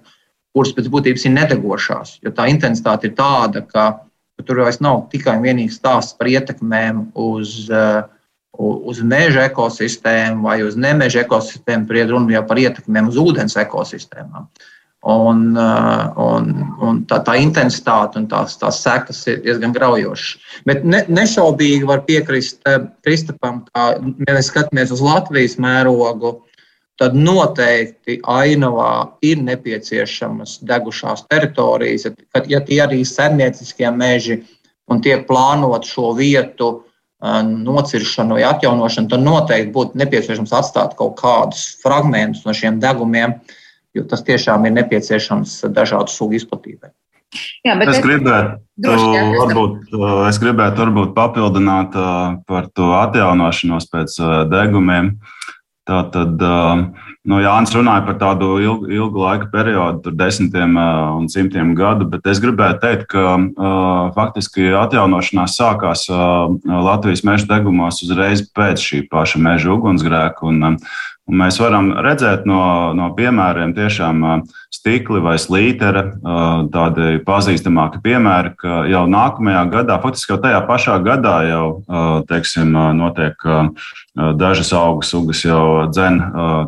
kuras pēc būtības ir nedegošās. Jo tā intensitāte ir tāda, ka, ka tur vairs nav tikai un vienīgi stāsts par ietekmēm uz, uh, uz meža ekosistēmu vai uz nemeža ekosistēmu, tur ir runa jau par ietekmēm uz ūdens ekosistēmām. Un, uh, un, un tā, tā intensitāte un tās, tās sekas ir diezgan graujošas. Bet ne, nešaubīgi var piekrist uh, Kristapam, ka, ja mēs skatāmies uz Latvijas mērogu, tad noteikti ainavā ir nepieciešamas degušās teritorijas. Kad, ja tie arī ir saimnieciskie meži un tiek plānot šo vietu nociršanu vai atjaunošanu, tad noteikti būtu nepieciešams atstāt kaut kādus fragmentus no šiem degumiem, jo tas tiešām ir nepieciešams dažādu sugu izplatībai. Jā, es gribētu, droši, jā, varbūt, es gribētu varbūt papildināt par to atjaunošanos pēc degumiem. Uh, Tā tad nu, Jānis runāja par tādu ilgu, ilgu laika periodu, desmitiem un simtiem gadu, bet es gribētu teikt, ka uh, faktiski atjaunošanās sākās uh, Latvijas meža degumos uzreiz pēc šī paša meža ugunsgrēka. Un, un mēs varam redzēt no, no piemēriem tiešām stikli vai slītere, tādi pazīstamāki piemēri, ka jau nākamajā gadā, faktiski jau tajā pašā gadā jau, teiksim, notiek dažas augu sugas jau dzen,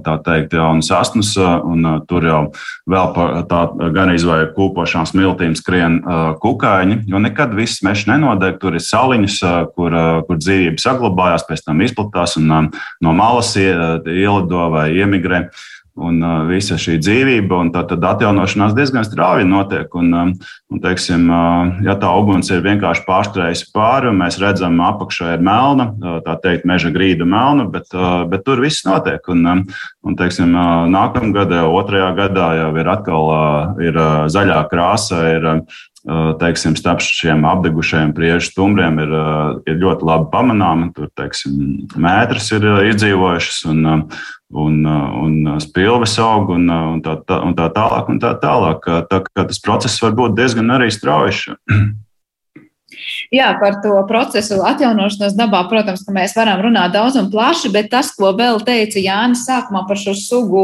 tā teikt, jaunas asnus, un tur jau vēl tā gan izvēja kūpošām smiltīm skrien kukaiņi, jo nekad viss mežs nenodeg, tur ir saliņas, kur, kur dzīvība saglabājās, pēc tam izplatās un no malas ielido vai iemigrē un uh, visa šī dzīvība, un tā tad atjaunošanās diezgan strauji notiek. Un, um, un, teiksim, uh, ja tā uguns ir vienkārši pārstrējusi pāri, mēs redzam, apakšā ir melna, uh, tā teikt, meža grīda melna, bet, uh, bet tur viss notiek. Un, um, un teiksim, uh, nākamā gada, otrajā gadā jau ir atkal uh, ir, uh, zaļā krāsa. Ir, uh, teiksim, starp šiem apdegušajiem priežu stumbriem ir, ir ļoti labi pamanāma. Tur, teiksim, mētras ir izdzīvojušas un, un, un spilves aug un, un, tā, tā, un tā tālāk. Un tā tālāk. Tā kā tas process var būt diezgan arī strauji. Jā, par to procesu atjaunošanos dabā, protams, ka mēs varam runāt daudz un plaši, bet tas, ko vēl teica Jānis sākumā par šo sugu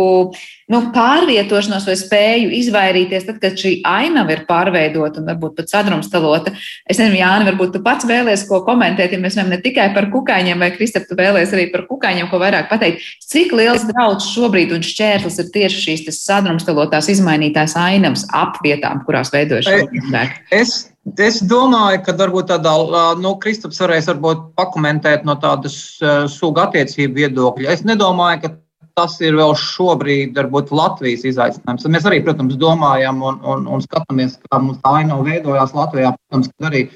nu, pārvietošanos vai spēju izvairīties, tad, kad šī ainava ir pārveidota un varbūt pat sadrumstalota. Es nezinu, Jāni, varbūt tu pats vēlies ko komentēt, ja mēs runājam ne tikai par kukaiņiem, vai Kristap, tu vēlies arī par kukaiņiem, ko vairāk pateikt. Cik liels draudz šobrīd un šķērslis ir tieši šīs sadrumstalotās izmainītās ainavas apvietām, kurās veidojas šī cilvēka? Es domāju, ka varbūt tādā, nu, Kristaps varēs varbūt pakomentēt no tādas suga attiecību viedokļa. Es nedomāju, ka tas ir vēl šobrīd, varbūt Latvijas izaicinājums. Mēs arī, protams, domājam un, un, un skatāmies, kā mums tā aina veidojās Latvijā. Protams, ka arī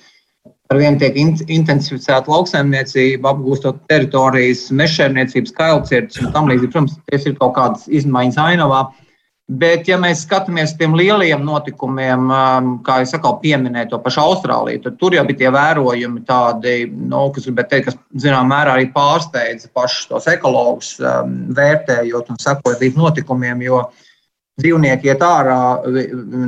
ar vienu tiek intensificēta lauksaimniecība, apgūstot teritorijas, mežsaimniecības, kailcirds un tam līdzīgi. Protams, tas ir kaut kādas izmaiņas ainavā. Bet, ja mēs skatāmies uz tiem lieliem notikumiem, um, kā jau sakau, pieminēja to pašu Austrāliju, tad tur jau bija tie vērojumi, tādi, nu, kas, teikt, kas zināmā mērā arī pārsteidza pašus tos ekologus, um, vērtējot un sekojot līdz notikumiem. Jo dzīvnieki iet ārā,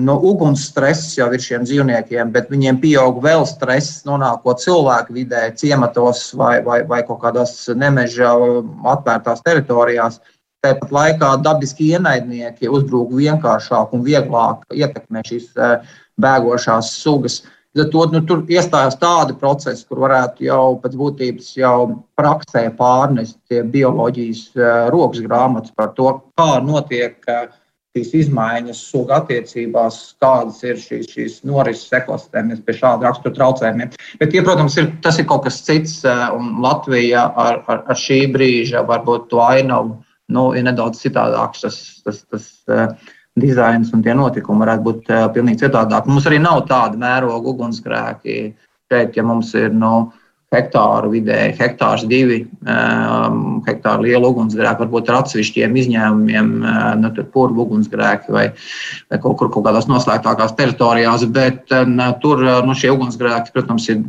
no uguns stress jau ir šiem dzīvniekiem, bet viņiem pieaug vēl stress, nonākot cilvēku vidē, ciematos vai, vai, vai kaut kādās nemeža atvērtās teritorijās. Tāpat laikā dabiski ienaidnieki uzbrūk vienkāršāk un vieglāk ietekmē šīs eh, bēgošās sugas. To, nu, tur iestājās tādi procesi, kur varētu jau pēc būtības jau praksē pārnest bioloģijas eh, rokas grāmatas par to, kā notiek šīs izmaiņas suga attiecībās, kādas ir šīs, šīs norises ekosistēmas pie šāda rakstura traucējumiem. Bet, ja, protams, ir, tas ir kaut kas cits, un Latvija ar, ar, ar šī brīža varbūt to ainavu nu, ir nedaudz citādāks tas, tas, tas uh, dizains un tie notikumi varētu būt uh, pilnīgi citādāki. Mums arī nav tāda mēroga ugunsgrēki. Šeit, ja mums ir nu, hektāru vidēji, hektārs divi, um, hektāru liela ugunsgrēka, varbūt ar atsevišķiem izņēmumiem, uh, nu, purvu ugunsgrēki vai, vai kaut kur kaut kādās noslēgtākās teritorijās, bet uh, tur nu, šie ugunsgrēki, protams, ir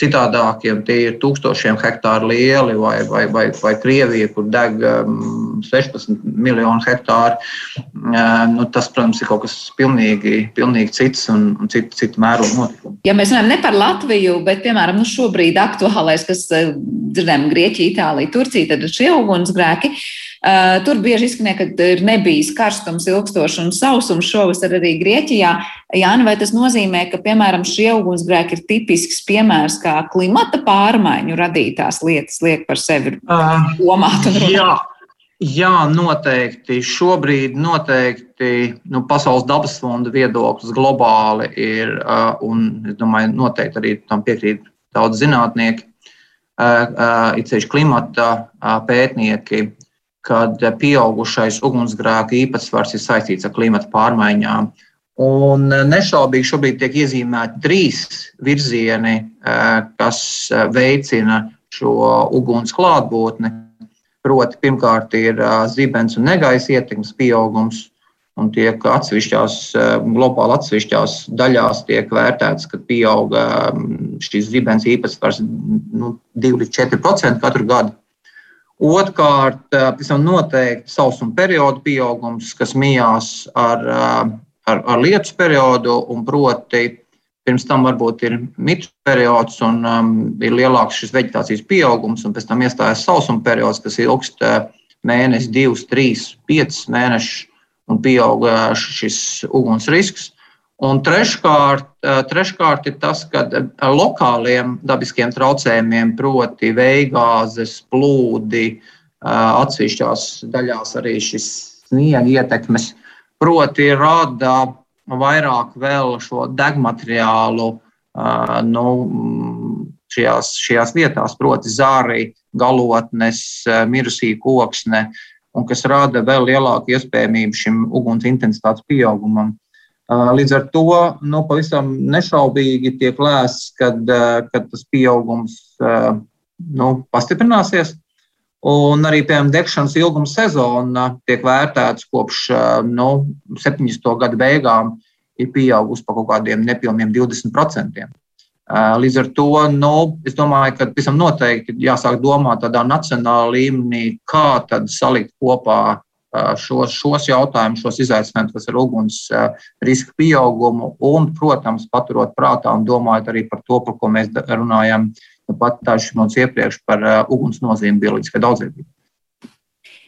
citādākiem. Tie ir tūkstošiem hektāru lieli, vai, vai, vai, vai Krievija, kur deg um, 16 miljonu hektāru. Uh, nu, tas, protams, ir kaut kas pilnīgi, pilnīgi cits un, un citu, citu mērogu notikumu. Ja mēs runājam ne par Latviju, bet, piemēram, nu šobrīd aktuālais, kas uh, dzirdējām Grieķija, Itālija, Turcija, tad šie ugunsgrēki. Uh, tur bieži izskanēja, ka ir nebijis karstums, ilgstošs un sausums šovasar arī Grieķijā. Jāni, vai tas nozīmē, ka, piemēram, šie ugunsgrēki ir tipisks piemērs, kā klimata pārmaiņu radītās lietas liek par sevi uh, domāt un runāt? Jā. Noteikti. Šobrīd noteikti nu, Pasaules dabas fonda viedoklis globāli ir, uh, un es domāju, noteikti arī tam piekrīt daudz zinātnieki, uh, uh, it sevišķi klimata pētnieki, kad pieaugušais ugunsgrēku īpatsvars ir saistīts ar klimata pārmaiņām. Un nešaubīgi šobrīd tiek iezīmēti trīs virzieni, kas veicina šo uguns klātbūtni Proti, pirmkārt, ir zibens un negaisa ietekmes pieaugums, un tiek atsevišķās, globāli atsevišķās daļās tiek vērtēts, ka pieauga šīs zibens īpatsvars nu, 2 līdz 4% katru gadu. Otrkārt, pavisam noteikti sausuma periodu pieaugums, kas mijās ar, ar, ar lietus periodu, un proti Pirms tam varbūt ir mitu periods un um, ir lielāks šis vegetācijas pieaugums, un pēc tam iestājas sausuma periods, kas ilgst mēnesi, divus, trīs, piecus mēnešus, un pieaug šis uguns risks. Un treškārt, treškārt ir tas, ka ar lokāliem dabiskiem traucējumiem, proti, veigāzes, plūdi, atsevišķās daļās arī šis sniega ietekmes, proti, rada vairāk vēl šo degmateriālu nu, šajās, šajās vietās, proti, zāri, galotnes, mirusī koksne, un kas rada vēl lielāku iespējamību šim uguns intensitātes pieaugumam. Līdz ar to nu, pavisam nešaubīgi tiek lēsts, kad, kad tas pieaugums nu, pastiprināsies. Un arī, piemēram, degšanas ilguma sezona tiek vērtēts kopš nu, 70. gada beigām, ir pieaugusi par kaut kādiem nepilniem 20%. Līdz ar to nu, es domāju, ka visam noteikti jāsāk domāt tādā nacionālā līmenī, kā tad salikt kopā šos, šos jautājumus, šos izaicinājumus, kas ir uguns riska pieaugumu, un, protams, paturot prātā un domājot arī par to, par ko mēs runājam pat dažus minūtes iepriekš par uguns nozīmi bioloģiskai daudzveidībai.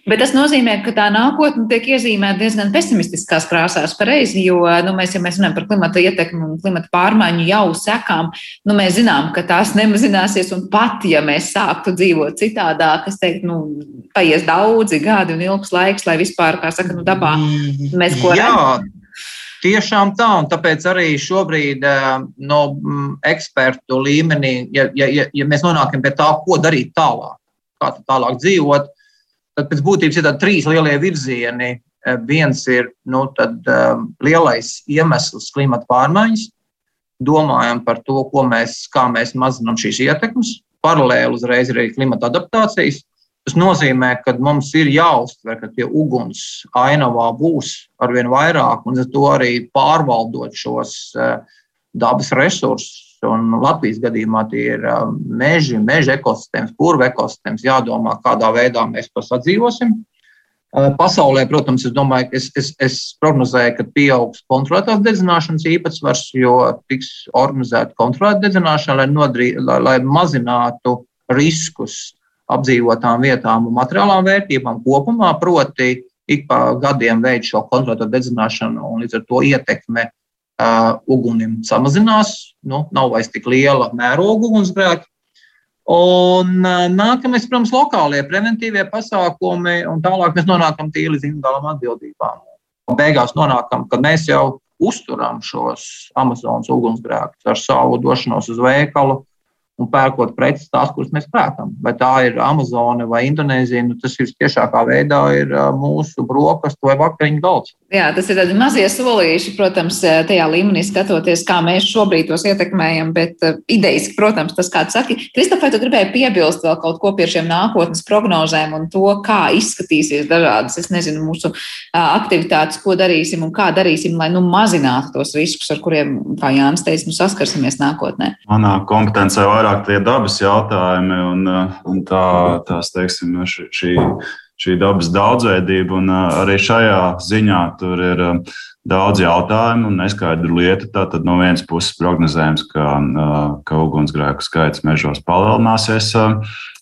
Bet tas nozīmē, ka tā nākotne tiek iezīmēta diezgan pesimistiskās krāsās. Pareizi, jo nu, mēs, ja mēs runājam par klimata ietekmi un klimata pārmaiņu jau sekām, nu, mēs zinām, ka tās nemazināsies. Un pat ja mēs sāktu dzīvot citādāk, es teiktu, nu, paies daudzi gadi un ilgs laiks, lai vispār, kā saka, nu, dabā mēs ko redzam. Tiešām tā, un tāpēc arī šobrīd eh, no mm, ekspertu līmenī, ja, ja, ja mēs nonākam pie tā, ko darīt tālāk, kā tālāk dzīvot, Tad pēc būtības ir tādi trīs lielie virzieni. Eh, viens ir nu, tad, um, lielais iemesls klimata pārmaiņas. Domājam par to, mēs, kā mēs mazinām šīs ietekmes. Paralēli uzreiz ir arī klimata adaptācijas. Tas nozīmē, ka mums ir jāuztver, ka tie uguns ainavā būs arvien vairāk, un to arī pārvaldot šos uh, dabas resursus, Un Latvijas gadījumā tie ir meži, meža ekosistēmas, purva ekosistēmas. Jādomā, kādā veidā mēs to sadzīvosim. Pasaulē, protams, es domāju, es, es, es prognozēju, ka pieaugs kontrolētās dedzināšanas īpatsvars, jo tiks organizēta kontrolēta dedzināšana, lai, nodrī, lai, lai mazinātu riskus apdzīvotām vietām un materiālām vērtībām kopumā. Proti, ik pa gadiem veids šo kontrolēto dedzināšanu un līdz ar to ietekme ugunim samazinās, nu, nav vairs tik liela mēroga ugunsgrēka. Un nākamais, protams, lokālie preventīvie pasākumi, un tālāk mēs nonākam tīri līdz individuālām atbildībām. Un beigās nonākam, kad mēs jau uzturam šos Amazonas ugunsgrēkus ar savu došanos uz veikalu, un pērkot preces tās, kuras mēs pērkam. Vai tā ir Amazone vai Indonēzija, nu, tas ir tiešākā veidā ir mūsu brokastu vai vakariņu galds. Jā, tas ir tādi mazie solīši, protams, tajā līmenī skatoties, kā mēs šobrīd tos ietekmējam, bet idejiski, protams, tas, kā saki, Kristofai, tu gribēji piebilst vēl kaut ko pie šiem nākotnes prognozēm un to, kā izskatīsies dažādas, es nezinu, mūsu aktivitātes, ko darīsim un kā darīsim, lai nu mazinātu tos riskus, ar kuriem, kā Jānis teica, nu saskarsimies nākotnē. Manā kompetencē vairāk vairāk tie dabas jautājumi un, uh, un tā, tās, teiksim, šī, šī dabas daudzveidība. Un uh, arī šajā ziņā tur ir um, daudz jautājumu un neskaidru lietu. Tātad no vienas puses prognozējams, ka, uh, ka ugunsgrēku skaits mežos palielināsies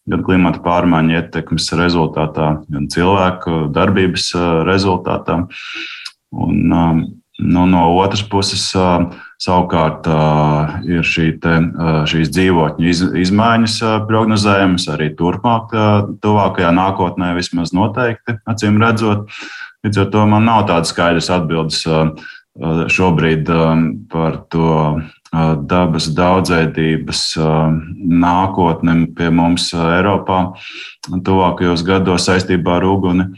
gan klimata pārmaiņu ietekmes rezultātā, gan cilvēku darbības rezultātā. Un, um, Nu, no otras puses, savukārt, ir šī te, šīs dzīvotņu iz, izmaiņas prognozējamas arī turpmāk, tuvākajā nākotnē, vismaz noteikti, acīm redzot. Līdz ar to man nav tādas skaidras atbildes šobrīd par to dabas daudzveidības nākotni pie mums Eiropā tuvākajos gados saistībā ar uguni.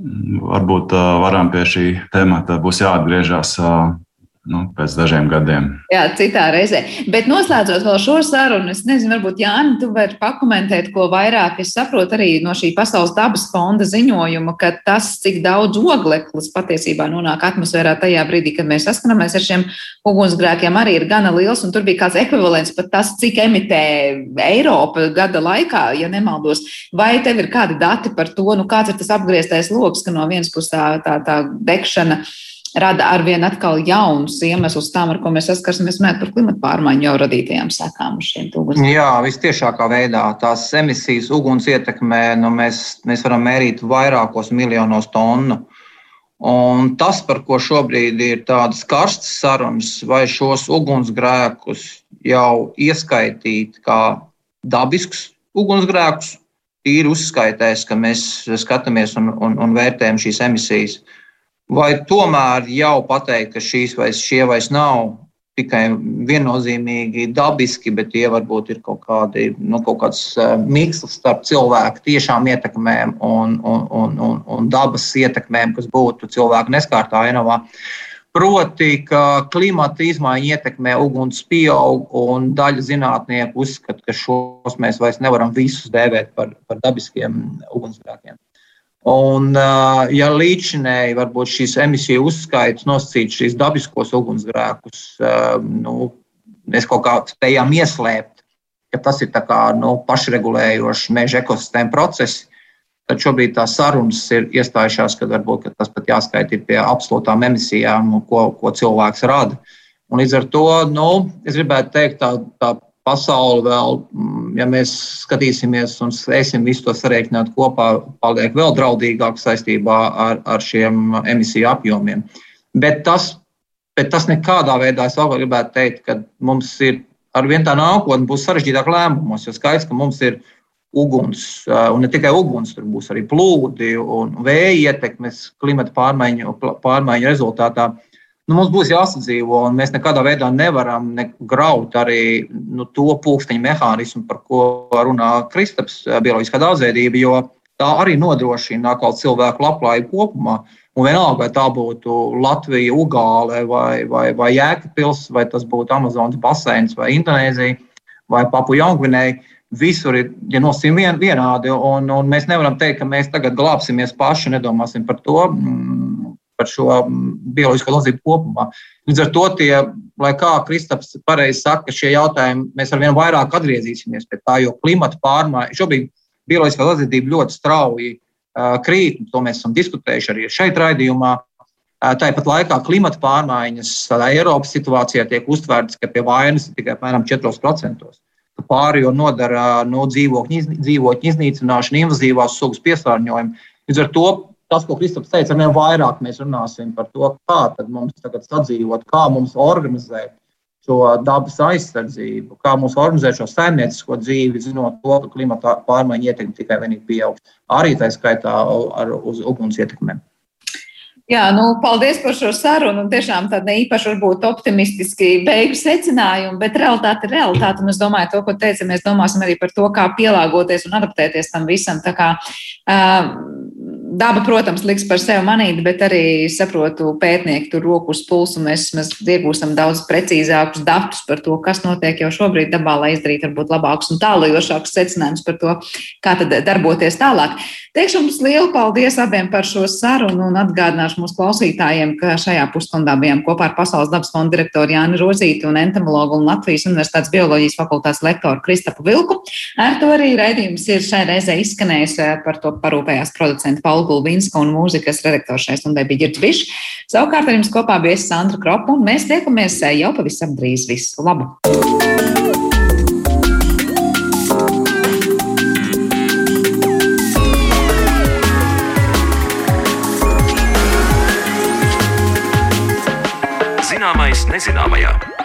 Varbūt varam pie šī temata būs jāatgriežas nu, pēc dažiem gadiem. Jā, citā reizē. Bet noslēdzot vēl šo sarunu, es nezinu, varbūt Jāni, tu vari pakomentēt, ko vairāk. Es saprotu arī no šī Pasaules dabas fonda ziņojuma, ka tas, cik daudz ogleklis patiesībā nonāk atmosfērā tajā brīdī, kad mēs saskaramies ar šiem ugunsgrēkiem, arī ir gana liels. Un tur bija kāds ekvivalents pat tas, cik emitē Eiropa gada laikā, ja nemaldos. Vai tev ir kādi dati par to, nu, kāds ir tas apgrieztais lokus, ka no vienas puses tā, tā, tā degšana rada arvien atkal jaunus iemeslus tam, ar ko mēs saskarsimies runājot par klimatu pārmaiņu jau radītajām sekām uz šiem tūkstošiem. Jā, vistiešākā veidā tās emisijas uguns ietekmē, nu, mēs, mēs varam mērīt vairākos miljonos tonu. Un tas, par ko šobrīd ir tādas karstas sarunas, vai šos ugunsgrēkus jau ieskaitīt kā dabiskus ugunsgrēkus, ir uzskaitēs, ka mēs skatāmies un, un, un vērtējam šīs emisijas. Uh, Vai tomēr jau pateikt, ka šīs vai šie vairs nav tikai viennozīmīgi dabiski, bet tie varbūt ir kaut, kādi, nu, kaut kāds uh, mikslis starp cilvēku tiešām ietekmēm un, un, un, un, un dabas ietekmēm, kas būtu cilvēku neskārtā ainavā. Proti, ka klimata izmaiņa ietekmē uguns pieaug, un daļa zinātnieku uzskata, ka šos mēs vairs nevaram visus dēvēt par, par dabiskiem ugunsgrēkiem. Un, ja līdzinēji varbūt šīs emisiju uzskaits nosacīt šīs dabiskos ugunsgrēkus, nu, mēs kaut kā spējām ieslēpt, ka tas ir kā, nu, pašregulējošs meža ekosistēma process, Tad šobrīd tās sarunas ir iestājušās, ka varbūt ka tas pat jāskaita pie absolūtām emisijām, ko, ko cilvēks rada. Un līdz ar to nu, es gribētu teikt, tā, tā pasaule vēl, mm, ja mēs skatīsimies un spēsim visu to sarēķināt kopā, paliek vēl draudīgāk saistībā ar, ar šiem emisiju apjomiem. Bet tas, bet tas nekādā veidā, es vēl gribētu teikt, ka mums ir arvien tā nākotne būs sarežģītāk lēmumos, jo skaidrs, ka mums ir uguns, un ne tikai uguns, tur būs arī plūdi un vēja ietekmes klimata pārmaiņu, pārmaiņu rezultātā. Nu, mums būs jāsadzīvo, un mēs nekādā veidā nevaram ne graut arī nu, to pulksteņa mehānismu, par ko runā Kristaps, bioloģiskā daudzveidība, jo tā arī nodrošina cilvēku labklājību kopumā. Un vienalga, vai tā būtu Latvija, Ugāle vai, vai, vai Jēkabils, vai tas būtu Amazonas baseins vai Indonēzija vai Papu Jaungvinēja, visur ir ja nosacījumi vien, vienādi. Un, un mēs nevaram teikt, ka mēs tagad glābsimies paši, nedomāsim par to, mm, par šo mm, bioloģisko lazību kopumā. Līdz ar to, tie, lai kā Kristaps pareizi saka, šie jautājumi mēs arvien vairāk atgriezīsimies pie tā, jo klimata pārmaiņa šobrīd bioloģiskā lazība ļoti strauji krīt, to mēs esam diskutējuši arī šeit raidījumā. Tāpat laikā klimata pārmaiņas Eiropas situācijā tiek uztvērtas, ka pie vainas ir tikai apmēram 4%. Pārējo nodara no nu, dzīvokļu iznīcināšana, invazīvās sugas piesārņojuma. Līdz ar to tas, ko Kristaps teica, ar vien vairāk mēs runāsim par to, kā mums tagad sadzīvot, kā mums organizēt šo dabas aizsardzību, kā mums organizēt šo saimniecisko dzīvi, zinot to, ka klimata pārmaiņu ietekme tikai vienīgi pieaugs. Arī tā skaitā ar, uz uguns ietekmēm. Jā, nu, paldies par šo sarunu. Tiešām tāda īpaši varbūt optimistiski beigu secinājumi, bet realitāte ir realitāte. Un es domāju, to, ko teica, mēs domāsim arī par to, kā pielāgoties un adaptēties tam visam. Tā kā, uh, Daba, protams, liks par sevi manīt, bet arī saprotu, pētnieki tur roku uz pulsu. Mēs, mēs iegūstam daudz precīzākus datus par to, kas notiek jau šobrīd dabā, lai izdarītu varbūt labākus un tālajošākus secinājumus par to, kā tad darboties tālāk. Teikšu jums lielu paldies abiem par šo sarunu un atgādināšu mūsu klausītājiem, ka šajā pusstundā bijām kopā ar Pasaules dabas fonda direktoru Jāni Rozīti un entomologu un Latvijas Universitātes bioloģijas fakultātes lektoru Kristapu Vilku. Ar to arī raidījums ir šai reizē izskanējis par to parūpējās producenta Paula Gulbinska un mūzikas redaktors šai stundai bija Girts Bišs. Savukārt ar jums kopā bija Sandra Kropa un mēs tiekamies jau pavisam drīz. Visu labu! Zināmais nezināmajā.